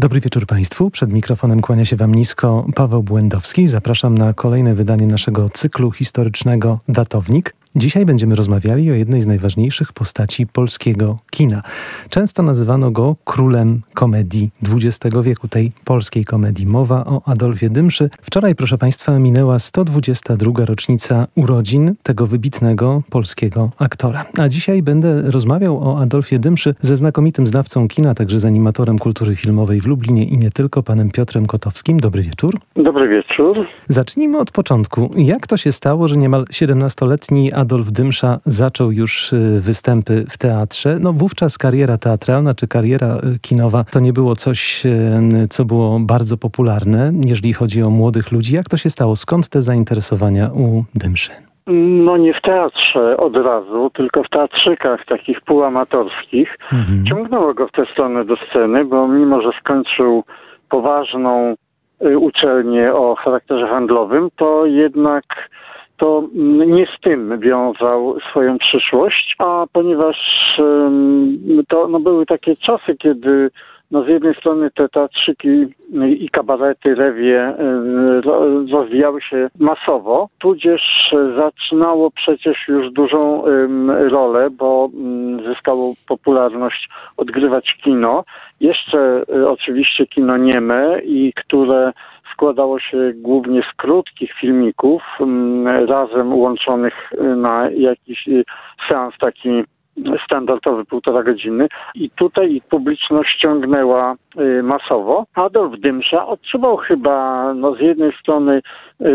Dobry wieczór Państwu. Przed mikrofonem kłania się Wam nisko Paweł Błędowski. Zapraszam na kolejne wydanie naszego cyklu historycznego Datownik. Dzisiaj będziemy rozmawiali o jednej z najważniejszych postaci polskiego kina. Często nazywano go królem komedii XX wieku, tej polskiej komedii. Mowa o Adolfie Dymszy. Wczoraj, proszę Państwa, minęła 122. rocznica urodzin tego wybitnego polskiego aktora. A dzisiaj będę rozmawiał o Adolfie Dymszy ze znakomitym znawcą kina, także z animatorem kultury filmowej w Lublinie i nie tylko, panem Piotrem Kotowskim. Dobry wieczór. Dobry wieczór. Zacznijmy od początku. Jak to się stało, że niemal 17-letni Adolf Dymsza zaczął już y, występy w teatrze. No wówczas kariera teatralna czy kariera y, kinowa to nie było coś, y, co było bardzo popularne, jeżeli chodzi o młodych ludzi. Jak to się stało? Skąd te zainteresowania u Dymszy? No nie w teatrze od razu, tylko w teatrzykach takich półamatorskich. Mhm. Ciągnęło go w tę stronę do sceny, bo mimo, że skończył poważną uczelnię o charakterze handlowym, to jednak to nie z tym wiązał swoją przyszłość, a ponieważ to no, były takie czasy, kiedy no z jednej strony te teatrzyki i kabarety, rewie rozwijały się masowo, tudzież zaczynało przecież już dużą rolę, bo zyskało popularność odgrywać kino. Jeszcze e, oczywiście kino nieme i które składało się głównie z krótkich filmików, razem łączonych na jakiś seans taki standardowy, półtora godziny. I tutaj publiczność ciągnęła y, masowo. Adolf Dymsza odczuwał chyba no, z jednej strony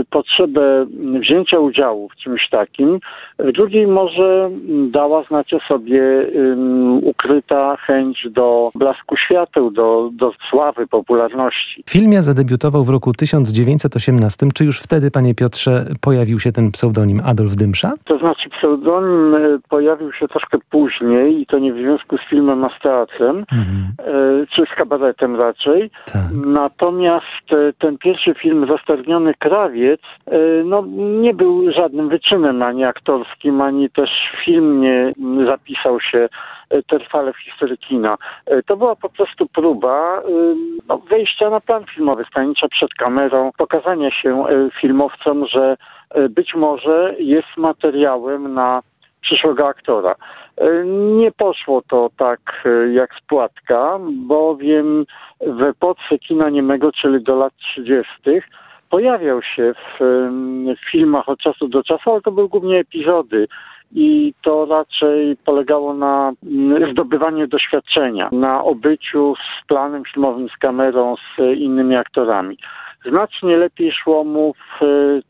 potrzebę wzięcia udziału w czymś takim, z drugiej może dała znać o sobie um, ukryta chęć do blasku świateł, do, do sławy, popularności. W filmie zadebiutował w roku 1918. Czy już wtedy, panie Piotrze, pojawił się ten pseudonim Adolf Dymsza? To znaczy pseudonim y, pojawił się troszkę później i to nie w związku z filmem, a z teatrem, mhm. Czy z kabaretem raczej. Tak. Natomiast ten pierwszy film, Zasterniony Krawiec, e, no, nie był żadnym wyczynem ani aktorskim, ani też film nie zapisał się trwale w historii kina. To była po prostu próba no, wejścia na plan filmowy, stanięcia przed kamerą, pokazania się filmowcom, że być może jest materiałem na przyszłego aktora. Nie poszło to tak jak z płatka, bowiem w epoce kina niemego, czyli do lat 30., pojawiał się w, w filmach od czasu do czasu, ale to były głównie epizody i to raczej polegało na mm, zdobywaniu doświadczenia, na obyciu z planem filmowym, z kamerą, z innymi aktorami. Znacznie lepiej szło mu w e,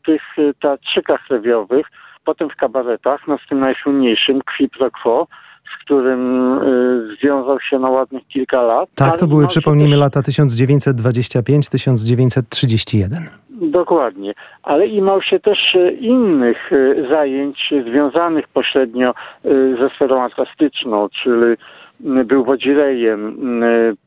tych teatrzykach rewiowych, potem w kabaretach, no z tym najsłynniejszym, Kwi Pro Quo, z którym y, związał się na ładnych kilka lat. Tak, to były, przypomnijmy, też... lata 1925-1931. Dokładnie, ale imał się też y, innych y, zajęć związanych pośrednio y, ze sferą artystyczną, czyli był wodzirejem,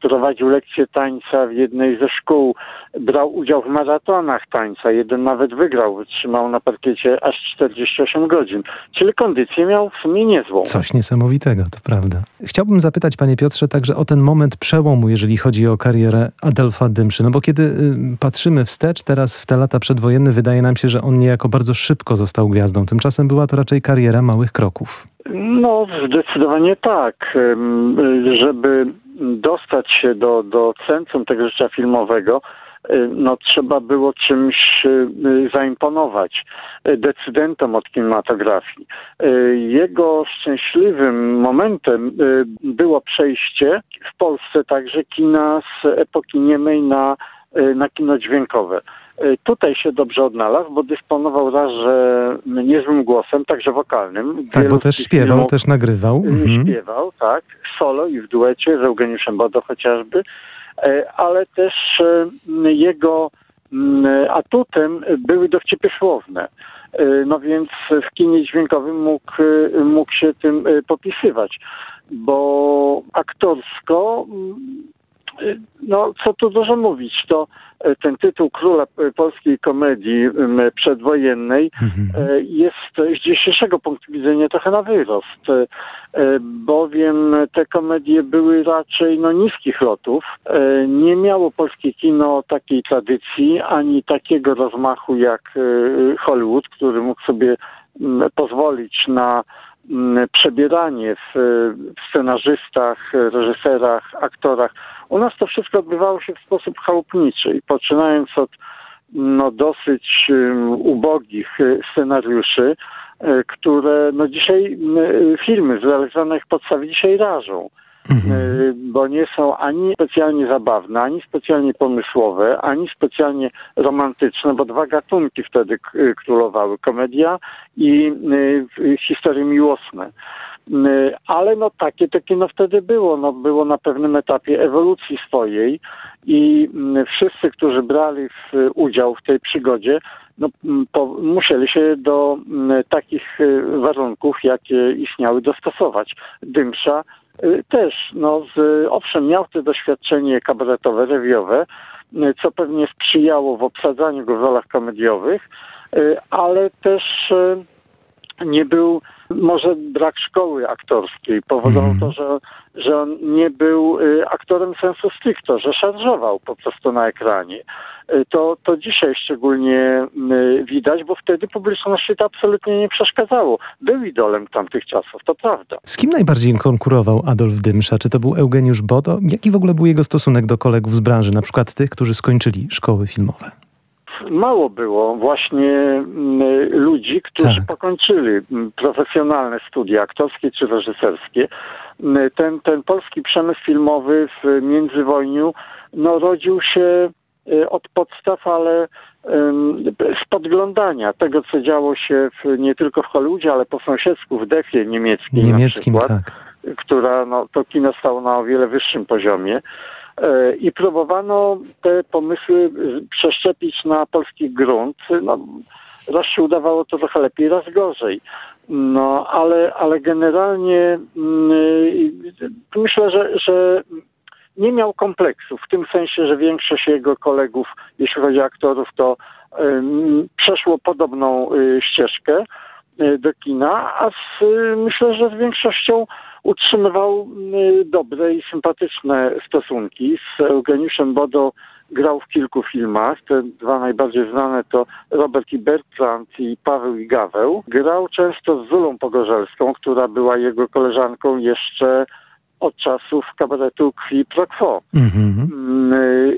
prowadził lekcje tańca w jednej ze szkół, brał udział w maratonach tańca, jeden nawet wygrał, wytrzymał na parkiecie aż 48 godzin, czyli kondycję miał w sumie niezłą. Coś niesamowitego, to prawda. Chciałbym zapytać, panie Piotrze, także o ten moment przełomu, jeżeli chodzi o karierę Adelfa Dymszy, no bo kiedy y, patrzymy wstecz teraz w te lata przedwojenne, wydaje nam się, że on niejako bardzo szybko został gwiazdą, tymczasem była to raczej kariera małych kroków. No, zdecydowanie tak. Żeby dostać się do, do centrum tego życia filmowego, no trzeba było czymś zaimponować decydentom od kinematografii. Jego szczęśliwym momentem było przejście w Polsce także kina z epoki niemej na, na kino dźwiękowe. Y, tutaj się dobrze odnalazł, bo dysponował raz, że niezłym głosem, także wokalnym. Tak, bo też śpiewał, też nagrywał. Y, mhm. Śpiewał, tak, solo i w duecie z Eugeniuszem Bodo chociażby, y, ale też jego mm, atutem były dowcipy słowne. No więc w kinie dźwiękowym mógł, mógł się tym popisywać, bo aktorsko no co tu dużo mówić, to e, ten tytuł króla polskiej komedii przedwojennej mhm. E, jest z dzisiejszego punktu widzenia trochę na wyrost, bowiem te komedie były raczej no, niskich lotów. Nie miało polskie kino takiej tradycji, ani takiego rozmachu jak Hollywood, który mógł sobie pozwolić na przebieranie w scenarzystach, reżyserach, aktorach. U nas to wszystko odbywało się w sposób chałupniczy i poczynając od no, dosyć um, ubogich y, scenariuszy, y, które no dzisiaj y, filmy zrealizowane ich podstawie dzisiaj rażą. Mhm. Bo nie są ani specjalnie zabawne, ani specjalnie pomysłowe, ani specjalnie romantyczne, bo dwa gatunki wtedy królowały, komedia i historie miłosne. Ale no takie to kino wtedy było. No, było na pewnym etapie ewolucji swojej i wszyscy, którzy brali udział w tej przygodzie, no, po, musieli się do takich warunków, jakie istniały, dostosować. Dymsza Y, też, no, z, owszem, miał to doświadczenie kabaretowe, rewiowe, y, co pewnie sprzyjało w obsadzaniu go w rolach komediowych, y, ale też nie był, może brak szkoły aktorskiej powodował mm. to, że, że on nie był aktorem sensu stricto, że szarżował po prostu na ekranie. To, to dzisiaj szczególnie widać, bo wtedy publiczności to absolutnie nie przeszkadzało. Był idolem tamtych czasów, to prawda. Z kim najbardziej konkurował Adolf Dymsza? Czy to był Eugeniusz Bodo? Jaki w ogóle był jego stosunek do kolegów z branży, na przykład tych, którzy skończyli szkoły filmowe? Mało było właśnie ludzi, którzy tak. pokończyli profesjonalne studia aktorskie czy reżyserskie. Ten, ten polski przemysł filmowy w międzywojniu no, rodził się Y, od podstaw, ale z podglądania tego, co działo się w, nie tylko w Hollywoodzie, ale po sąsiedzku w Defie niemieckim, niemieckim na przykład, tak. która no, to kino stało na o wiele wyższym poziomie. E, I próbowano te pomysły przeszczepić na polski grunt. No, raz się udawało to trochę lepiej, raz gorzej. No, ale, ale generalnie mm, myślę, że, że nie miał kompleksów, w tym sensie, że większość jego kolegów, jeśli chodzi o aktorów, to przeszło podobną y, ścieżkę y, do kina, a z, myślę, że z większością utrzymywał dobre i sympatyczne stosunki. Z Eugeniuszem Bodo grał w kilku filmach. Te dwa najbardziej znane to Robert i Bertrand i Paweł i Gaweł. Grał często z Zulą Pogorzelską, która była jego koleżanką jeszcze od czasów kabaretu Krwi Pro Quo. Mm-hmm.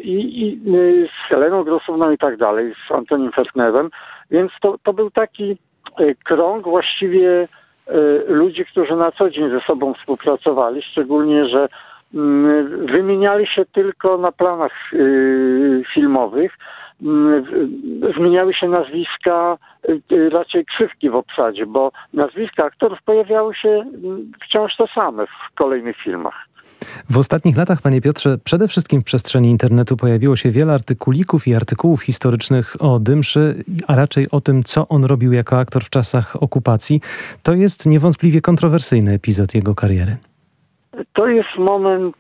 I, I, z Heleną Grosowną i tak dalej, z Antonim Fertnerem. Więc to, to był taki e, krąg właściwie e, ludzi, którzy na co dzień ze sobą współpracowali, szczególnie, że mm, wymieniali się tylko na planach e, filmowych, zmieniały się nazwiska, y, y, raczej krzywki w obsadzie, bo nazwiska aktorów pojawiały się wciąż te same w kolejnych filmach. W ostatnich latach, panie Piotrze, przede wszystkim w przestrzeni internetu pojawiło się wiele artykulików i artykułów historycznych o Dymszy, a raczej o tym, co on robił jako aktor w czasach okupacji. To jest niewątpliwie kontrowersyjny epizod jego kariery. To jest moment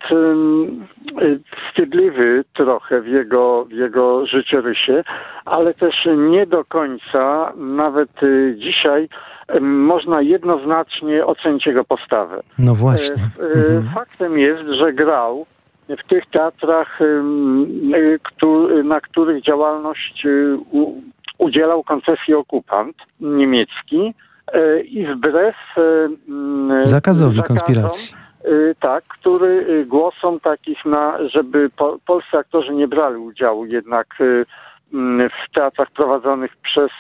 wstydliwy trochę w jego, w jego życiorysie, ale też nie do końca, nawet y, dzisiaj, można jednoznacznie ocenić jego postawę. No właśnie. E, mhm. Faktem jest, że grał w tych teatrach, y, na których działalność udzielał koncesji okupant niemiecki e, i wbrew zakazowi zakazom, konspiracji tak, który głosom takich na, żeby po, polscy aktorzy nie brali udziału jednak w teatrach prowadzonych przez,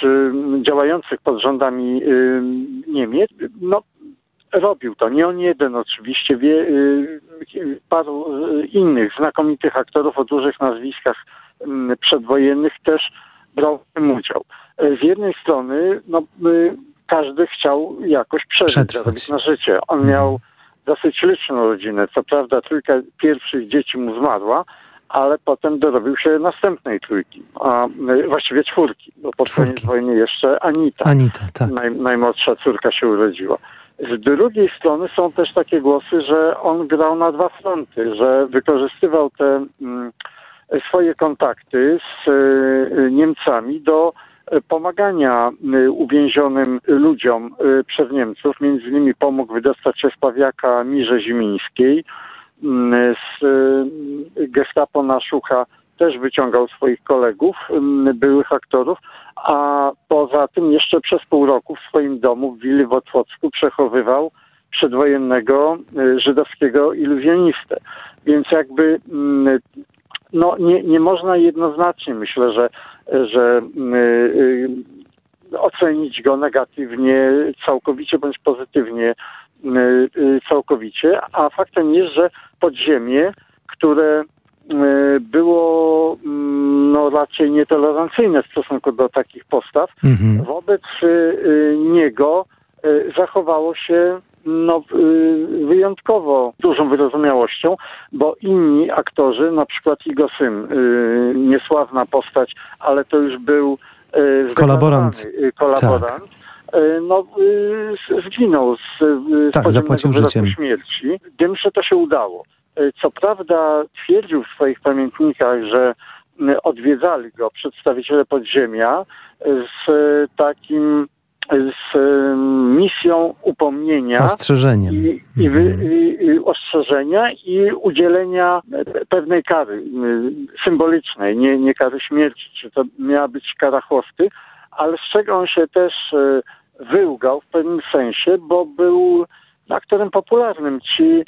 czy działających pod rządami Niemiec, no robił to. Nie on jeden oczywiście, wie, paru innych znakomitych aktorów o dużych nazwiskach mm, przedwojennych też brał w tym udział. Z jednej strony, no, każdy chciał jakoś przeżyć, zarobić na życie. On mhm. miał dosyć liczną rodzinę. Co prawda trójka pierwszych dzieci mu zmarła, ale potem dorobił się następnej trójki, a e, właściwie czwórki, bo pod koniec wojny jeszcze Anita, Anita tak. naj, najmłodsza córka się urodziła. Z drugiej strony są też takie głosy, że on grał na dwa fronty, że wykorzystywał te mm, swoje kontakty z y, Niemcami do pomagania y, uwięzionym ludziom y, przez Niemców. Między innymi pomógł wydostać się z Pawiaka Mirze Zimińskiej. Mm, z gestapo na Szucha też wyciągał swoich kolegów, mm, byłych aktorów, a poza tym jeszcze przez pół roku w swoim domu w Willi w Otwocku przechowywał przedwojennego y, żydowskiego iluzjonistę. Więc jakby mm, no, nie, nie można jednoznacznie, myślę, że, że yy, ocenić go negatywnie całkowicie bądź pozytywnie całkowicie, a faktem jest, że podziemie, które E, było mm, no, raczej nietolerancyjne w stosunku do takich postaw. Mhm. Wobec niego zachowało się no, wyjątkowo dużą wyrozumiałością, bo inni aktorzy, na przykład jego syn, niesławna postać, ale to już był kolaborant, kolaborant tak. No, zginął z, z tak, zapłacił życiem. śmierci. Dymsze to się udało. E, co prawda twierdził w swoich pamiętnikach, że odwiedzali go przedstawiciele podziemia z takim z misją upomnienia ostrzeżeniem. I, i, mhm. i, i, ostrzeżenia i udzielenia pewnej kary symbolicznej, nie, nie kary śmierci, czy to miała być kara chłosty, ale z czego on się też e, wyłgał w pewnym sensie, bo był aktorem popularnym. Ci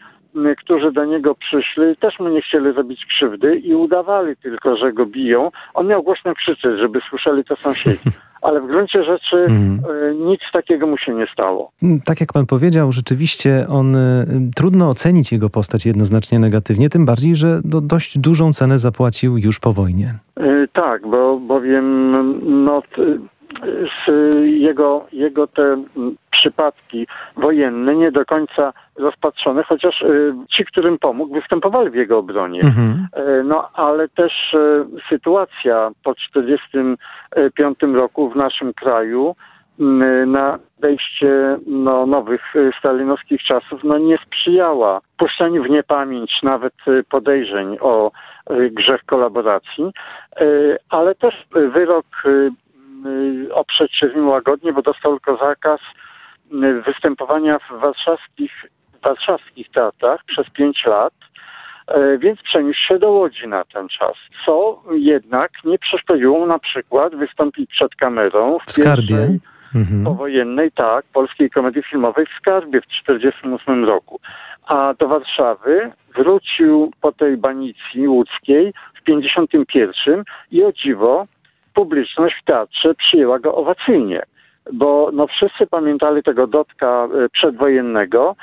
którzy do niego przyszli, też mu nie chcieli zrobić krzywdy i udawali tylko, że go biją. On miał głośno krzyczeć, żeby słyszeli to sąsiedzi. Ale w gruncie rzeczy mm. nic takiego mu się nie stało. Mm, tak jak pan powiedział, rzeczywiście on y, trudno ocenić jego postać jednoznacznie negatywnie, tym bardziej, że do, dość dużą cenę zapłacił już po wojnie. Y, tak, bo bowiem no, jego, jego te przypadki wojenne nie do końca rozpatrzone, chociaż y, ci, którym pomógł, występowali w jego obronie. Mhm. Y, no ale też y, sytuacja po 1945 roku w naszym kraju na wejście no, nowych stalinowskich czasów no, nie sprzyjała puszczaniu w niepamięć nawet podejrzeń o grzech kolaboracji, ale też wyrok oprzeć się z nim łagodnie, bo dostał tylko zakaz występowania w warszawskich, warszawskich teatrach przez pięć lat, e, więc przeniósł się do Łodzi na ten czas, co jednak nie przeszkodziło mu na przykład wystąpić przed kamerą w, w Skarbie. Mhm. powojennej, tak, polskiej komedii filmowej w Skarbie w 1948 roku. A do Warszawy wrócił po tej banicji łódzkiej w 1951 i o dziwo publiczność w teatrze przyjęła go owacyjnie bo no wszyscy pamiętali tego Dotka e, przedwojennego,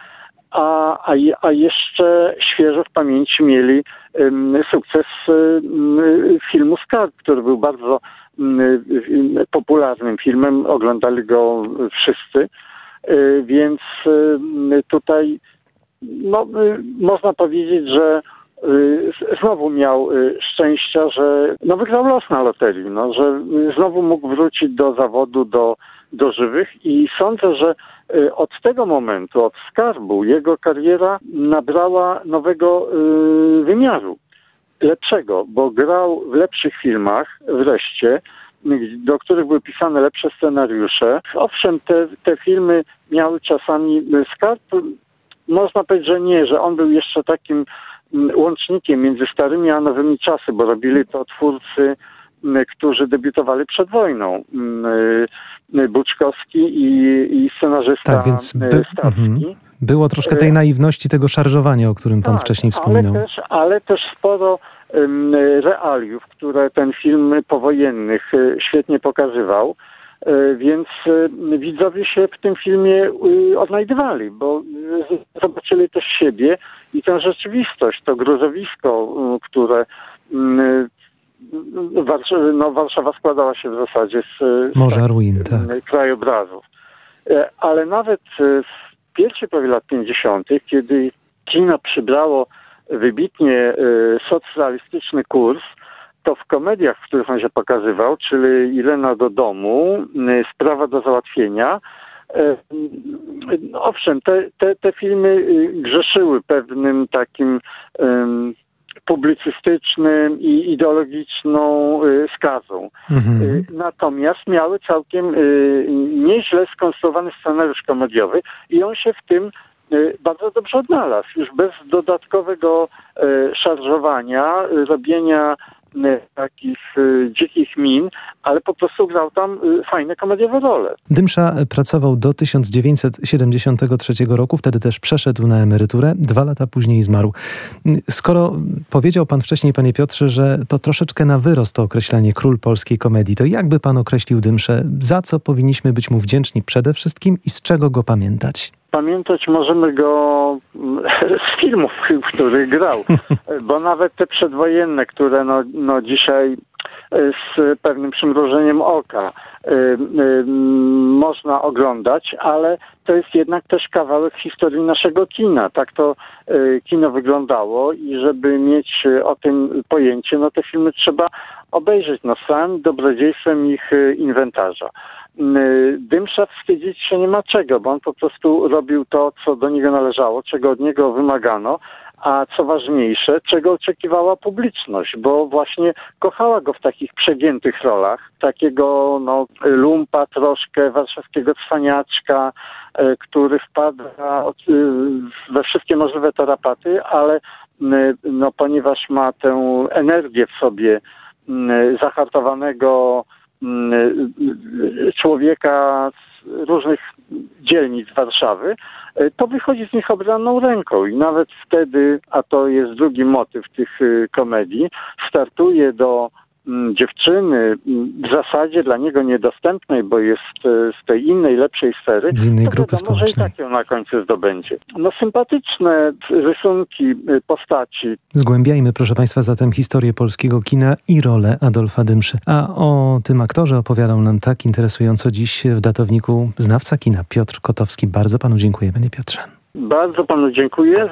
a, a, a jeszcze świeżo w pamięci mieli sukces um, filmu Skarb, który był bardzo popularnym filmem, oglądali go wszyscy, e, więc tutaj no, można powiedzieć, że znowu miał szczęścia, że no, wygrał los na loterii, no, że znowu mógł wrócić do zawodu, do, do żywych i sądzę, że y, od tego momentu, od skarbu, jego kariera nabrała nowego y, wymiaru. Lepszego, bo grał w lepszych filmach wreszcie, do których były pisane lepsze scenariusze. Owszem, te, te filmy miały czasami y, skarb. Można powiedzieć, że nie, że on był jeszcze takim łącznikiem między starymi a nowymi czasy, bo robili to twórcy którzy debiutowali przed wojną. Buczkowski i, i scenarzysta tak, więc by, Starski. Mhm. Było troszkę tej naiwności, tego szarżowania, o którym pan tak, wcześniej wspominał. Ale też, ale też sporo realiów, które ten film powojennych świetnie pokazywał. E, więc e, widzowie się w tym filmie odnajdywali, bo zobaczyli też siebie i tę rzeczywistość, to gruzowisko, które Warszawa, no, Warszawa składała się w zasadzie z, Morza ruin, tak. krajobrazów. E, ale nawet w pierwszej połowie lat 50., kiedy kino przybrało wybitnie socjalistyczny kurs, to w komediach, w których on się pokazywał, czyli Ilena do domu, Sprawa do załatwienia, Owszem, te, te, te filmy grzeszyły pewnym takim publicystycznym i ideologiczną y, skazą. Mhm. Y, natomiast miały całkiem y, nieźle skonstruowany scenariusz komediowy i on się w tym bardzo dobrze odnalazł. Już bez dodatkowego szarżowania, robienia takich dzikich min, ale po prostu grał tam fajne komediowe role. Dymsza pracował do 1973 roku, wtedy też przeszedł na emeryturę, dwa lata później zmarł. Skoro powiedział pan wcześniej, panie Piotrze, że to troszeczkę na wyrost to określenie król polskiej komedii, to jakby pan określił Dymszę, za co powinniśmy być mu wdzięczni przede wszystkim i z czego go pamiętać? Pamiętać możemy go z filmów, w których grał, bo nawet te przedwojenne, które no, no dzisiaj e, z pewnym przymrużeniem oka y, y, można oglądać, ale to jest jednak też kawałek historii naszego kina. Tak to y, kino wyglądało i żeby mieć o tym pojęcie, no te filmy trzeba obejrzeć no, sam dobrodziejstwem ich inwentarza. Dymsza wstydzić się nie ma czego, bo on po prostu robił to, co do niego należało, czego od niego wymagano, a co ważniejsze, czego oczekiwała publiczność, bo właśnie kochała go w takich przegiętych rolach, takiego no, lumpa troszkę, warszawskiego cwaniaczka, e, który wpada e, we wszystkie możliwe tarapaty, ale no, ponieważ ma tę energię w sobie zahartowanego człowieka z różnych dzielnic Warszawy, e, to wychodzi z nich obraną ręką. I nawet wtedy, a to jest drugi motyw tych e, komedii, startuje do Mm, dziewczyny mm, w zasadzie dla niego niedostępnej, bo jest e, z tej innej, lepszej sfery, z innej grupy wiadomo, społecznej. że i tak ją na końcu zdobędzie. No sympatyczne rysunki y, postaci. Zgłębiajmy, proszę Państwa, zatem historię polskiego kina i rolę Adolfa Dymszy. A o tym aktorze opowiadał nam tak interesująco dziś w datowniku znawca kina Piotr Kotowski. Bardzo Panu dziękuję, Panie Piotrze. Bardzo Panu dziękuję.